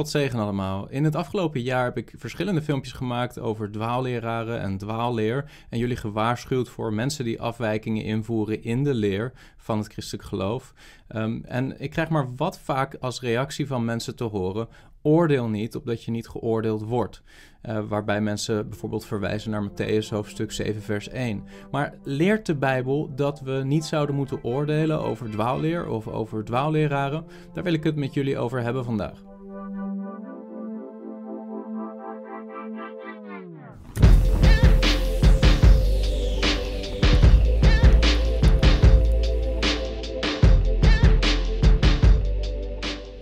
God zegen allemaal. In het afgelopen jaar heb ik verschillende filmpjes gemaakt over dwaalleraren en dwaalleer. En jullie gewaarschuwd voor mensen die afwijkingen invoeren in de leer van het christelijk geloof. Ehm, en ik krijg maar wat vaak als reactie van mensen te horen: oordeel niet opdat je niet geoordeeld wordt. Uh, waarbij mensen bijvoorbeeld verwijzen naar Matthäus hoofdstuk 7, vers 1. Maar leert de Bijbel dat we niet zouden moeten oordelen over dwaalleer of over dwaalleraren? Daar wil ik het met jullie over hebben vandaag.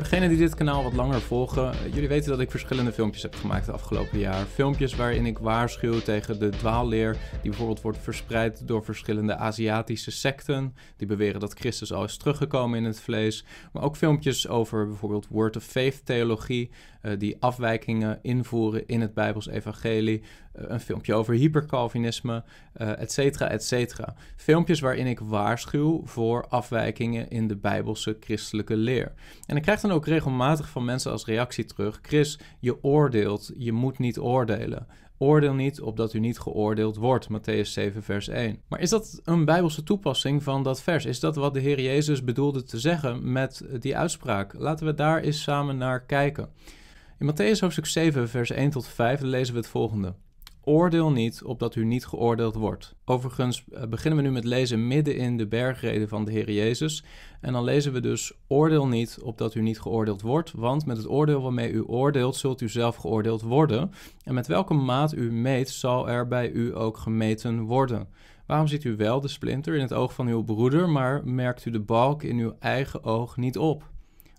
Voor degenen die dit kanaal wat langer volgen, jullie weten dat ik verschillende filmpjes heb gemaakt het afgelopen jaar. Filmpjes waarin ik waarschuw tegen de dwaalleer die bijvoorbeeld wordt verspreid door verschillende Aziatische secten. Die beweren dat Christus al is teruggekomen in het vlees. Maar ook filmpjes over bijvoorbeeld Word of Faith theologie, uh, die afwijkingen invoeren in het Bijbels evangelie. Uh, een filmpje over hypercalvinisme, uh, et cetera, et cetera. Filmpjes waarin ik waarschuw voor afwijkingen in de Bijbelse christelijke leer. En ik krijg dan ook regelmatig van mensen als reactie terug: Chris, je oordeelt, je moet niet oordelen. Oordeel niet opdat u niet geoordeeld wordt. Matthäus 7, vers 1. Maar is dat een bijbelse toepassing van dat vers? Is dat wat de Heer Jezus bedoelde te zeggen met die uitspraak? Laten we daar eens samen naar kijken. In Matthäus hoofdstuk 7, vers 1 tot 5 lezen we het volgende. Oordeel niet, opdat u niet geoordeeld wordt. Overigens eh, beginnen we nu met lezen midden in de bergreden van de Heer Jezus. En dan lezen we dus: Oordeel niet, opdat u niet geoordeeld wordt. Want met het oordeel waarmee u oordeelt, zult u zelf geoordeeld worden. En met welke maat u meet, zal er bij u ook gemeten worden. Waarom ziet u wel de splinter in het oog van uw broeder, maar merkt u de balk in uw eigen oog niet op?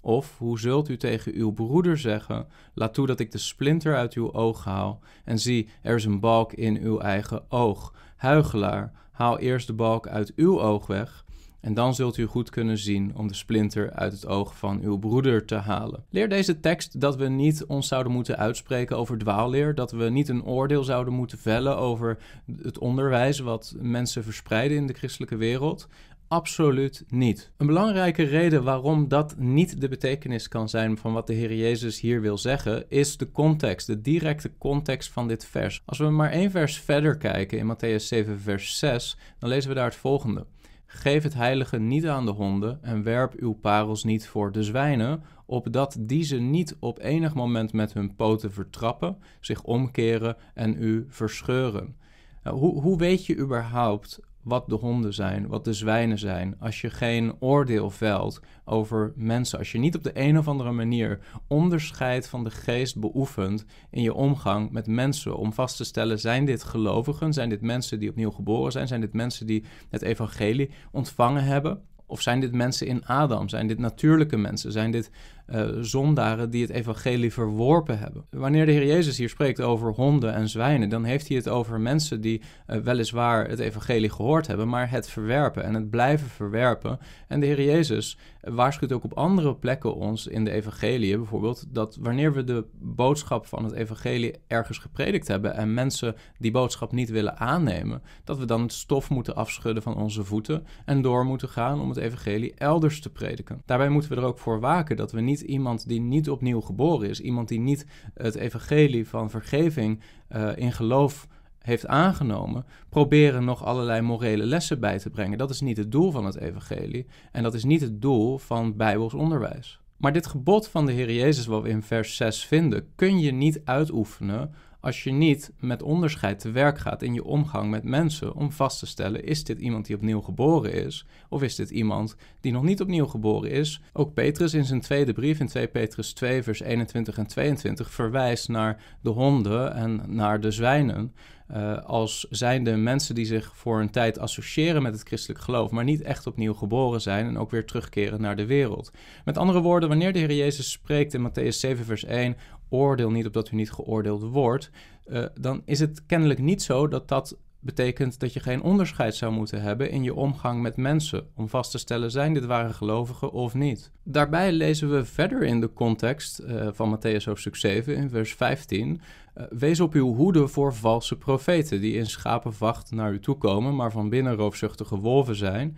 Of hoe zult u tegen uw broeder zeggen: Laat toe dat ik de splinter uit uw oog haal, en zie, er is een balk in uw eigen oog. Huigelaar, haal eerst de balk uit uw oog weg, en dan zult u goed kunnen zien om de splinter uit het oog van uw broeder te halen. Leer deze tekst dat we niet ons zouden moeten uitspreken over dwaalleer, dat we niet een oordeel zouden moeten vellen over het onderwijs wat mensen verspreiden in de christelijke wereld. Absoluut niet. Een belangrijke reden waarom dat niet de betekenis kan zijn van wat de Heer Jezus hier wil zeggen, is de context, de directe context van dit vers. Als we maar één vers verder kijken in Matthäus 7, vers 6, dan lezen we daar het volgende. Geef het heilige niet aan de honden en werp uw parels niet voor de zwijnen, opdat die ze niet op enig moment met hun poten vertrappen, zich omkeren en u verscheuren. Nou, hoe, hoe weet je überhaupt wat de honden zijn, wat de zwijnen zijn, als je geen oordeel velt over mensen, als je niet op de een of andere manier onderscheid van de geest beoefent in je omgang met mensen, om vast te stellen, zijn dit gelovigen, zijn dit mensen die opnieuw geboren zijn, zijn dit mensen die het evangelie ontvangen hebben, of zijn dit mensen in Adam? Zijn dit natuurlijke mensen? Zijn dit uh, zondaren die het evangelie verworpen hebben? Wanneer de Heer Jezus hier spreekt over honden en zwijnen, dan heeft hij het over mensen die uh, weliswaar het evangelie gehoord hebben, maar het verwerpen en het blijven verwerpen. En de Heer Jezus waarschuwt ook op andere plekken ons in de evangelie, bijvoorbeeld, dat wanneer we de boodschap van het evangelie ergens gepredikt hebben en mensen die boodschap niet willen aannemen, dat we dan het stof moeten afschudden van onze voeten en door moeten gaan om het evangelie elders te prediken. Daarbij moeten we er ook voor waken dat we niet iemand die niet opnieuw geboren is, iemand die niet het evangelie van vergeving uh, in geloof heeft aangenomen, proberen nog allerlei morele lessen bij te brengen. Dat is niet het doel van het evangelie en dat is niet het doel van bijbels onderwijs. Maar dit gebod van de Heer Jezus, wat we in vers 6 vinden, kun je niet uitoefenen als je niet met onderscheid te werk gaat in je omgang met mensen om vast te stellen: is dit iemand die opnieuw geboren is? Of is dit iemand die nog niet opnieuw geboren is? Ook Petrus in zijn tweede brief, in 2 Petrus 2, vers 21 en 22, verwijst naar de honden en naar de zwijnen. Uh, als zijnde mensen die zich voor een tijd associëren met het christelijk geloof, maar niet echt opnieuw geboren zijn en ook weer terugkeren naar de wereld. Met andere woorden, wanneer de Heer Jezus spreekt in Matthäus 7, vers 1, oordeel niet opdat u niet geoordeeld wordt, uh, dan is het kennelijk niet zo dat dat betekent dat je geen onderscheid zou moeten hebben in je omgang met mensen, om vast te stellen zijn dit ware gelovigen of niet. Daarbij lezen we verder in de context uh, van Matthäus hoofdstuk 7 in vers 15. Uh, wees op uw hoede voor valse profeten die in schapenvacht naar u toe komen, maar van binnen roofzuchtige wolven zijn.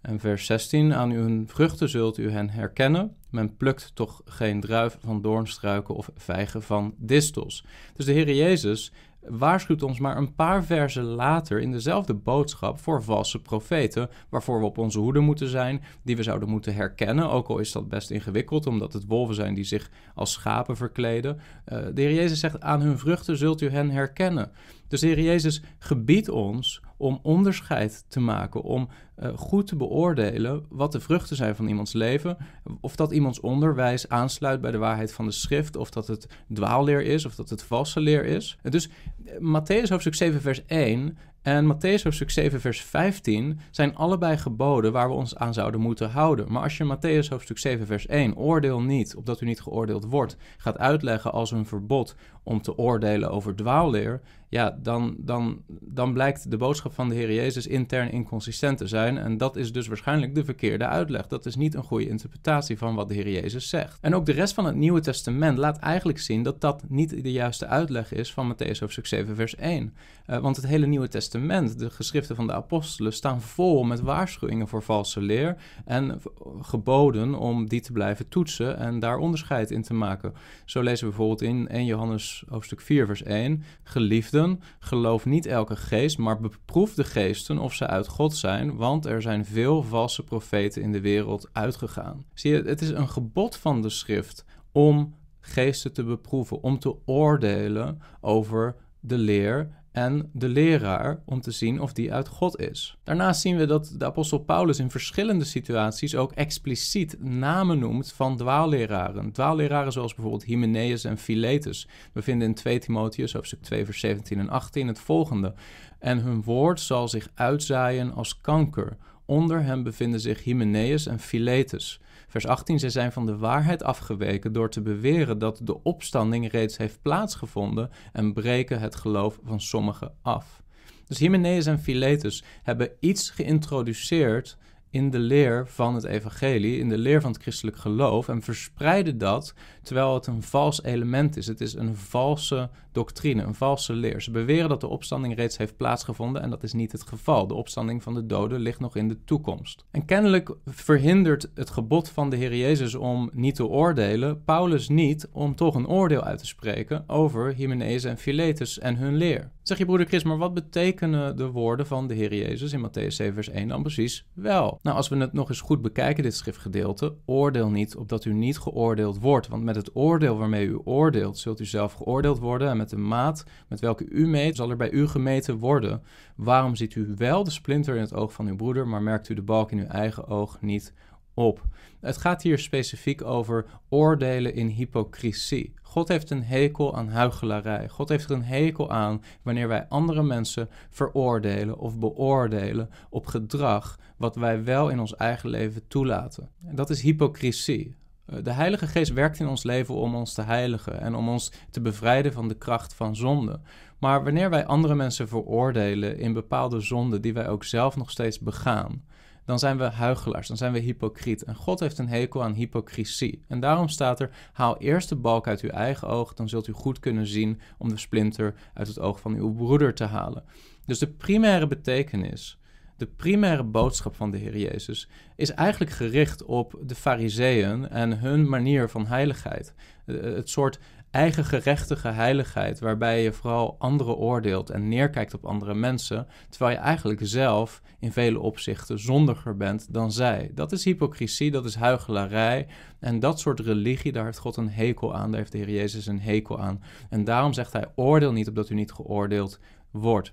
En vers 16, aan uw vruchten zult u hen herkennen. Men plukt toch geen druiven van doornstruiken of vijgen van distels. Dus de Heer Jezus waarschuwt ons maar een paar versen later in dezelfde boodschap voor valse profeten, waarvoor we op onze hoede moeten zijn, die we zouden moeten herkennen, ook al is dat best ingewikkeld, omdat het wolven zijn die zich als schapen verkleden. Uh, de Heer Jezus zegt, aan hun vruchten zult u hen herkennen. Dus de Heer Jezus gebiedt ons om onderscheid te maken, om uh, goed te beoordelen wat de vruchten zijn van iemands leven, of dat iemands onderwijs aansluit bij de waarheid van de schrift, of dat het dwaalleer is, of dat het valse leer is. Dus uh, Matthäus hoofdstuk 7 vers 1 en Matthäus hoofdstuk 7 vers 15 zijn allebei geboden waar we ons aan zouden moeten houden. Maar als je Matthäus hoofdstuk 7 vers 1, oordeel niet, opdat u niet geoordeeld wordt, gaat uitleggen als een verbod om te oordelen over dwaalleer, ja, dan, dan, dan blijkt de boodschap van de Heer Jezus intern inconsistent te zijn. En dat is dus waarschijnlijk de verkeerde uitleg. Dat is niet een goede interpretatie van wat de Heer Jezus zegt. En ook de rest van het Nieuwe Testament laat eigenlijk zien dat dat niet de juiste uitleg is van Matthäus hoofdstuk 7 vers 1. Uh, want het hele Nieuwe Testament, de geschriften van de apostelen, staan vol met waarschuwingen voor valse leer en geboden om die te blijven toetsen en daar onderscheid in te maken. Zo lezen we bijvoorbeeld in 1 Johannes hoofdstuk 4 vers 1, geliefde geloof niet elke geest, maar beproef de geesten of ze uit God zijn, want er zijn veel valse profeten in de wereld uitgegaan. Zie je, het is een gebod van de schrift om geesten te beproeven, om te oordelen over de leer en de leraar om te zien of die uit God is. Daarnaast zien we dat de apostel Paulus in verschillende situaties ook expliciet namen noemt van dwaalleraren. Dwaalleraren zoals bijvoorbeeld Hymenaeus en Philetus. We vinden in 2 Timotheus hoofdstuk 2 vers 17 en 18 het volgende. En hun woord zal zich uitzaaien als kanker. Onder hen bevinden zich Hymenaeus en Philetus. Vers 18, zij zijn van de waarheid afgeweken door te beweren dat de opstanding reeds heeft plaatsgevonden en breken het geloof van sommigen af. Dus Hymenaeus en Philetus hebben iets geïntroduceerd in de leer van het evangelie, in de leer van het christelijk geloof en verspreiden dat terwijl het een vals element is. Het is een valse doctrine, een valse leer. Ze beweren dat de opstanding reeds heeft plaatsgevonden en dat is niet het geval. De opstanding van de doden ligt nog in de toekomst. En kennelijk verhindert het gebod van de Heer Jezus om niet te oordelen, Paulus niet om toch een oordeel uit te spreken over Hymenaeus en Philetus en hun leer. Zeg je broeder Chris, maar wat betekenen de woorden van de Heer Jezus in Matthäus 7 vers 1 dan precies wel? Nou, als we het nog eens goed bekijken, dit schriftgedeelte, oordeel niet opdat u niet geoordeeld wordt, want met het oordeel waarmee u oordeelt, zult u zelf geoordeeld worden en met de maat met welke u meet, zal er bij u gemeten worden. Waarom ziet u wel de splinter in het oog van uw broeder, maar merkt u de balk in uw eigen oog niet op? Het gaat hier specifiek over oordelen in hypocrisie. God heeft een hekel aan huichelarij. God heeft er een hekel aan wanneer wij andere mensen veroordelen of beoordelen op gedrag wat wij wel in ons eigen leven toelaten. dat is hypocrisie. Eh, de Heilige Geest werkt in ons leven om ons te heiligen en om ons te bevrijden van de kracht van zonde. Maar wanneer wij andere mensen veroordelen in bepaalde zonden die wij ook zelf nog steeds begaan, dan zijn we huigelaars, dan zijn we hypocriet. En God heeft een hekel aan hypocrisie. En daarom staat er: haal eerst de balk uit uw eigen oog, dan zult u goed kunnen zien om de splinter uit het oog van uw broeder te halen. Dus de primaire betekenis de primaire boodschap van de Heer Jezus is eigenlijk gericht op de Fariseeën en hun manier van heiligheid. Eh, het soort eigen gerechtige heiligheid, waarbij je vooral anderen oordeelt en neerkijkt op andere mensen, terwijl je eigenlijk zelf in vele opzichten zondiger bent dan zij. Dat is hypocrisie, dat is huichelarij en dat soort religie, daar heeft God een hekel aan, daar heeft de Heer Jezus een hekel aan. En daarom zegt hij, oordeel niet opdat u niet geoordeeld wordt.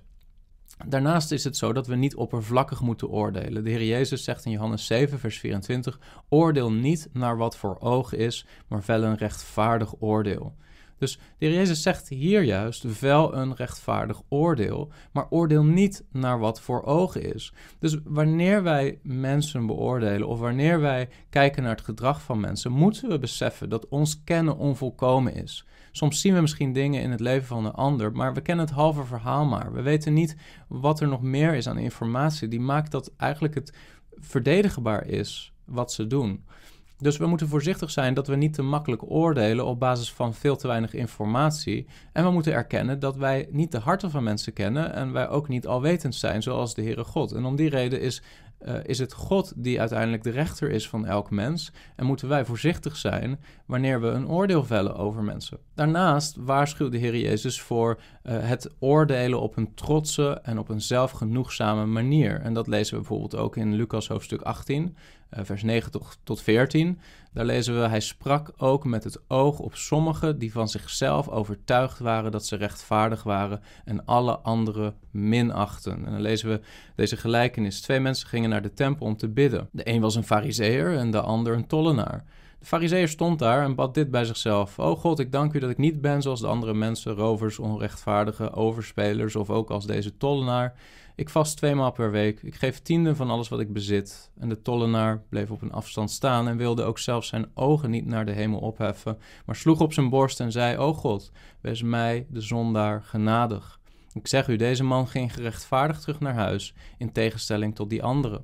Daarnaast is het zo dat we niet oppervlakkig moeten oordelen. De Heer Jezus zegt in Johannes 7, vers 24: Oordeel niet naar wat voor ogen is, maar vel een rechtvaardig oordeel. Dus de Heer Jezus zegt hier juist: vel een rechtvaardig oordeel, maar oordeel niet naar wat voor ogen is. Dus wanneer wij mensen beoordelen of wanneer wij kijken naar het gedrag van mensen, moeten we beseffen dat ons kennen onvolkomen is. Soms zien we misschien dingen in het leven van een ander, maar we kennen het halve verhaal maar. We weten niet wat er nog meer is aan informatie die maakt dat eigenlijk het verdedigenbaar is wat ze doen. Dus we moeten voorzichtig zijn dat we niet te makkelijk oordelen op basis van veel te weinig informatie. En we moeten erkennen dat wij niet de harten van mensen kennen en wij ook niet alwetend zijn zoals de Heere God. En om die reden is uh, is het God die uiteindelijk de rechter is van elk mens en moeten wij voorzichtig zijn wanneer we een oordeel vellen over mensen. Daarnaast waarschuwt de Heer Jezus voor uh, het oordelen op een trotse en op een zelfgenoegzame manier. En dat lezen we bijvoorbeeld ook in Lucas hoofdstuk 18, uh, vers 9 tot, tot 14. Daar lezen we: Hij sprak ook met het oog op sommigen die van zichzelf overtuigd waren dat ze rechtvaardig waren en alle anderen minachten. En dan lezen we deze gelijkenis: Twee mensen gingen naar de tempel om te bidden. De een was een fariseer en de ander een tollenaar. De fariseer stond daar en bad dit bij zichzelf. O God, ik dank u dat ik niet ben zoals de andere mensen, rovers, onrechtvaardigen, overspelers of ook als deze tollenaar. Ik vast tweemaal per week. Ik geef tienden van alles wat ik bezit. En de tollenaar bleef op een afstand staan en wilde ook zelfs zijn ogen niet naar de hemel opheffen, maar sloeg op zijn borst en zei: O God, wees mij, de zondaar, genadig. Ik zeg u, deze man ging gerechtvaardigd terug naar huis, in tegenstelling tot die andere.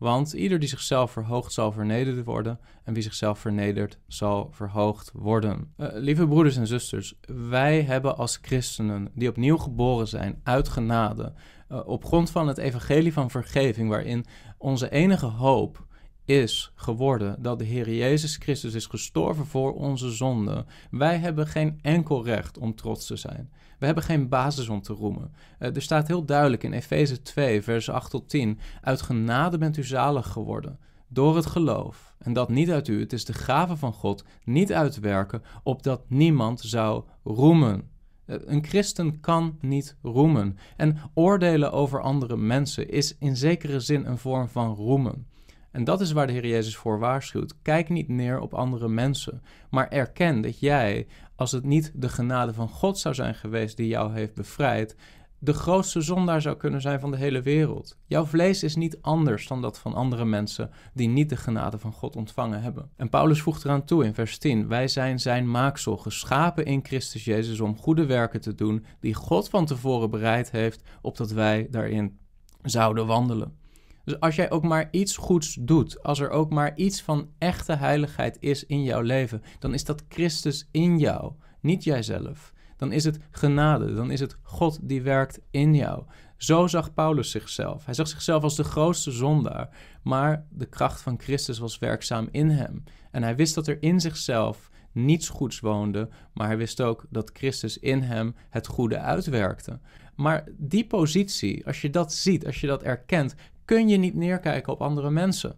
Want ieder die zichzelf verhoogt, zal vernederd worden. En wie zichzelf vernedert, zal verhoogd worden. Uh, lieve broeders en zusters, wij hebben als christenen die opnieuw geboren zijn uit genade. Uh, op grond van het evangelie van vergeving, waarin onze enige hoop is geworden dat de Heer Jezus Christus is gestorven voor onze zonden. Wij hebben geen enkel recht om trots te zijn. We hebben geen basis om te roemen. Uh, er staat heel duidelijk in Efeze 2, vers 8 tot 10: Uit genade bent u zalig geworden. Door het geloof. En dat niet uit u, het is de gave van God, niet uitwerken, opdat niemand zou roemen. Uh, een christen kan niet roemen. En oordelen over andere mensen is in zekere zin een vorm van roemen. En dat is waar de Heer Jezus voor waarschuwt. Kijk niet neer op andere mensen, maar erken dat jij, als het niet de genade van God zou zijn geweest die jou heeft bevrijd, de grootste zondaar zou kunnen zijn van de hele wereld. Jouw vlees is niet anders dan dat van andere mensen die niet de genade van God ontvangen hebben. En Paulus voegt eraan toe in vers 10: Wij zijn zijn maaksel, geschapen in Christus Jezus om goede werken te doen, die God van tevoren bereid heeft, opdat wij daarin zouden wandelen. Dus als jij ook maar iets goeds doet, als er ook maar iets van echte heiligheid is in jouw leven, dan is dat Christus in jou, niet jijzelf. Dan is het genade, dan is het God die werkt in jou. Zo zag Paulus zichzelf. Hij zag zichzelf als de grootste zondaar, maar de kracht van Christus was werkzaam in hem. En hij wist dat er in zichzelf niets goeds woonde, maar hij wist ook dat Christus in hem het goede uitwerkte. Maar die positie, als je dat ziet, als je dat erkent, kun je niet neerkijken op andere mensen.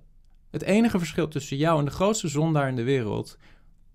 Het enige verschil tussen jou en de grootste zondaar in de wereld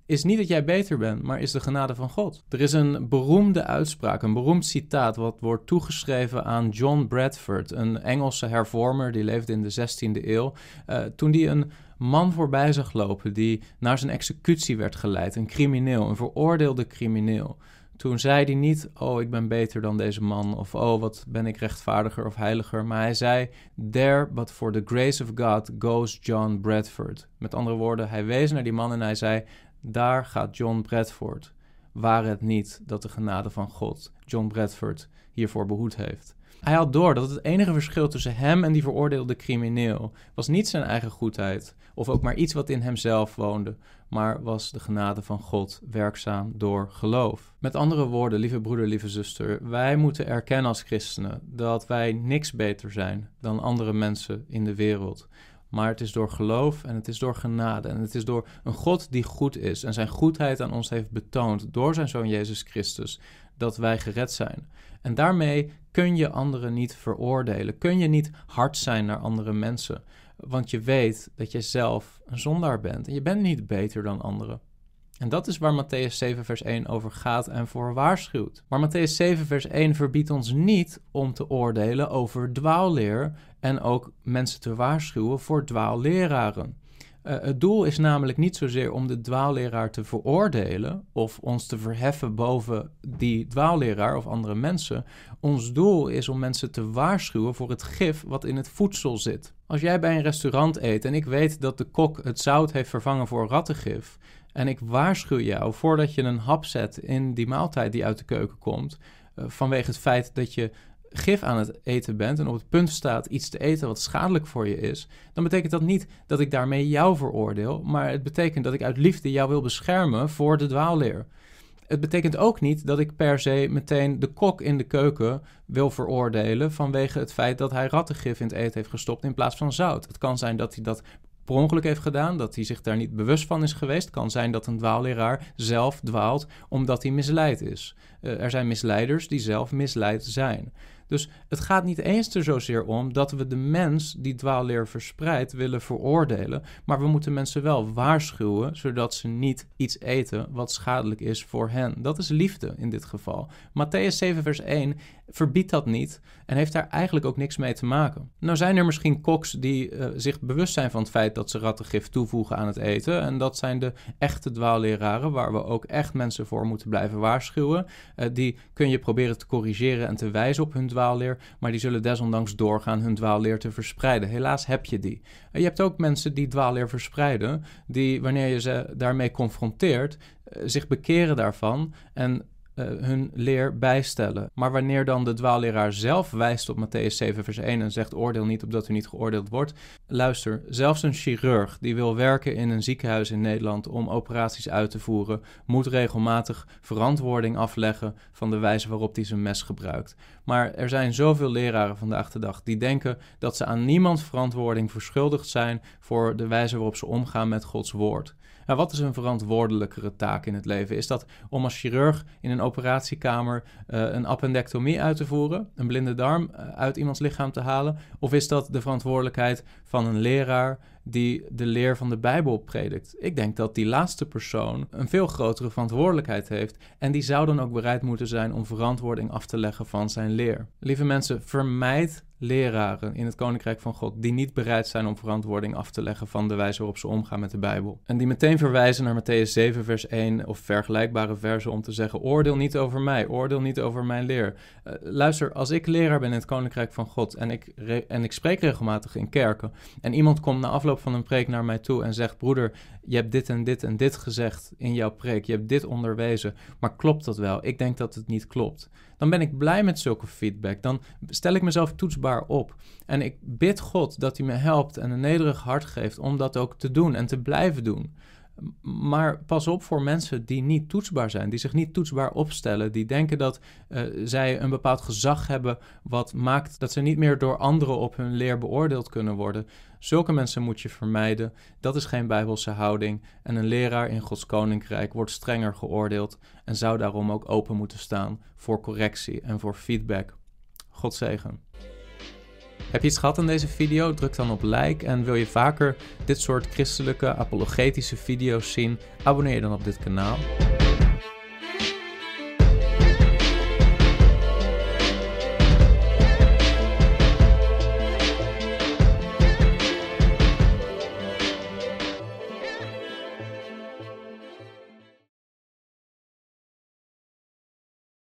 is niet dat jij beter bent, maar is de genade van God. Er is een beroemde uitspraak, een beroemd citaat, wat wordt toegeschreven aan John Bradford, een Engelse hervormer die leefde in de 16e eeuw. Uh, toen die een man voorbij zag lopen die naar zijn executie werd geleid, een crimineel, een veroordeelde crimineel. Toen zei hij niet, oh, ik ben beter dan deze man, of oh, wat ben ik rechtvaardiger of heiliger, maar hij zei, there but for the grace of God goes John Bradford. Met andere woorden, hij wees naar die man en hij zei, daar gaat John Bradford. Waar het niet dat de genade van God John Bradford hiervoor behoed heeft. Hij had door dat het enige verschil tussen hem en die veroordeelde crimineel was niet zijn eigen goedheid, of ook maar iets wat in hemzelf woonde, maar was de genade van God werkzaam door geloof. Met andere woorden, lieve broeder, lieve zuster, wij moeten erkennen als christenen dat wij niks beter zijn dan andere mensen in de wereld. Maar het is door geloof en het is door genade. En het is door een God die goed is en zijn goedheid aan ons heeft betoond door zijn zoon Jezus Christus, dat wij gered zijn. En daarmee kun je anderen niet veroordelen. Kun je niet hard zijn naar andere mensen. Want je weet dat je zelf een zondaar bent. En je bent niet beter dan anderen. En dat is waar Matthäus 7, vers 1 over gaat en voor waarschuwt. Maar Matthäus 7, vers 1 verbiedt ons niet om te oordelen over dwaalleer en ook mensen te waarschuwen voor dwaalleraren. Uh, het doel is namelijk niet zozeer om de dwaalleraar te veroordelen of ons te verheffen boven die dwaalleraar of andere mensen. Ons doel is om mensen te waarschuwen voor het gif wat in het voedsel zit. Als jij bij een restaurant eet en ik weet dat de kok het zout heeft vervangen voor rattengif, en ik waarschuw jou voordat je een hap zet in die maaltijd die uit de keuken komt, uh, vanwege het feit dat je gif aan het eten bent en op het punt staat iets te eten wat schadelijk voor je is, dan betekent dat niet dat ik daarmee jou veroordeel, maar het betekent dat ik uit liefde jou wil beschermen voor de dwaalleer. Het betekent ook niet dat ik per se meteen de kok in de keuken wil veroordelen vanwege het feit dat hij rattengif in het eten heeft gestopt in plaats van zout. Het kan zijn dat hij dat per ongeluk heeft gedaan, dat hij zich daar niet bewust van is geweest. Het kan zijn dat een dwaalleraar zelf dwaalt omdat hij misleid is. Uh, er zijn misleiders die zelf misleid zijn. Dus het gaat niet eens er zozeer om dat we de mens die dwaalleer verspreidt willen veroordelen, maar we moeten mensen wel waarschuwen zodat ze niet iets eten wat schadelijk is voor hen. Dat is liefde in dit geval. Matthäus 7 vers 1 verbiedt dat niet en heeft daar eigenlijk ook niks mee te maken. Nou zijn er misschien koks die uh, zich bewust zijn van het feit dat ze rattengif toevoegen aan het eten en dat zijn de echte dwaalleraren waar we ook echt mensen voor moeten blijven waarschuwen. Uh, die kun je proberen te corrigeren en te wijzen op hun dwaalleer, maar die zullen desondanks doorgaan hun dwaalleer te verspreiden. Helaas heb je die. Je hebt ook mensen die dwaalleer verspreiden, die wanneer je ze daarmee confronteert, uh, zich bekeren daarvan en hun leer bijstellen. Maar wanneer dan de dwaalleraar zelf wijst op Matthäus 7 vers 1 en zegt oordeel niet opdat u niet geoordeeld wordt. Luister, zelfs een chirurg die wil werken in een ziekenhuis in Nederland om operaties uit te voeren, moet regelmatig verantwoording afleggen van de wijze waarop hij zijn mes gebruikt. Maar er zijn zoveel leraren vandaag de dag die denken dat ze aan niemand verantwoording verschuldigd zijn voor de wijze waarop ze omgaan met Gods woord. Nou, wat is een verantwoordelijkere taak in het leven? Is dat om als chirurg in een operatiekamer uh, een appendectomie uit te voeren, een blinde darm uh, uit iemands lichaam te halen? Of is dat de verantwoordelijkheid van een leraar die de leer van de Bijbel predikt? Ik denk dat die laatste persoon een veel grotere verantwoordelijkheid heeft en die zou dan ook bereid moeten zijn om verantwoording af te leggen van zijn leer. Lieve mensen, vermijd leraren in het Koninkrijk van God die niet bereid zijn om verantwoording af te leggen van de wijze waarop ze omgaan met de Bijbel. En die meteen verwijzen naar Matthäus 7, vers 1 of vergelijkbare versen om te zeggen: Oordeel niet over mij, oordeel niet over mijn leer. Uh, luister, als ik leraar ben in het Koninkrijk van God en ik, en ik spreek regelmatig in kerken en iemand komt na van een preek naar mij toe en zegt: Broeder, je hebt dit en dit en dit gezegd in jouw preek, je hebt dit onderwezen, maar klopt dat wel? Ik denk dat het niet klopt. Dan ben ik blij met zulke feedback. Dan stel ik mezelf toetsbaar op. En ik bid God dat hij me helpt en een nederig hart geeft om dat ook te doen en te blijven doen. Maar pas op voor mensen die niet toetsbaar zijn, die zich niet toetsbaar opstellen, die denken dat uh, zij een bepaald gezag hebben wat maakt dat ze niet meer door anderen op hun leer beoordeeld kunnen worden. Zulke mensen moet je vermijden. Dat is geen bijbelse houding. En een leraar in Gods koninkrijk wordt strenger geoordeeld en zou daarom ook open moeten staan voor correctie en voor feedback. God zegen. Heb je iets gehad aan deze video? Druk dan op like en wil je vaker dit soort christelijke apologetische video's zien? Abonneer je dan op dit kanaal.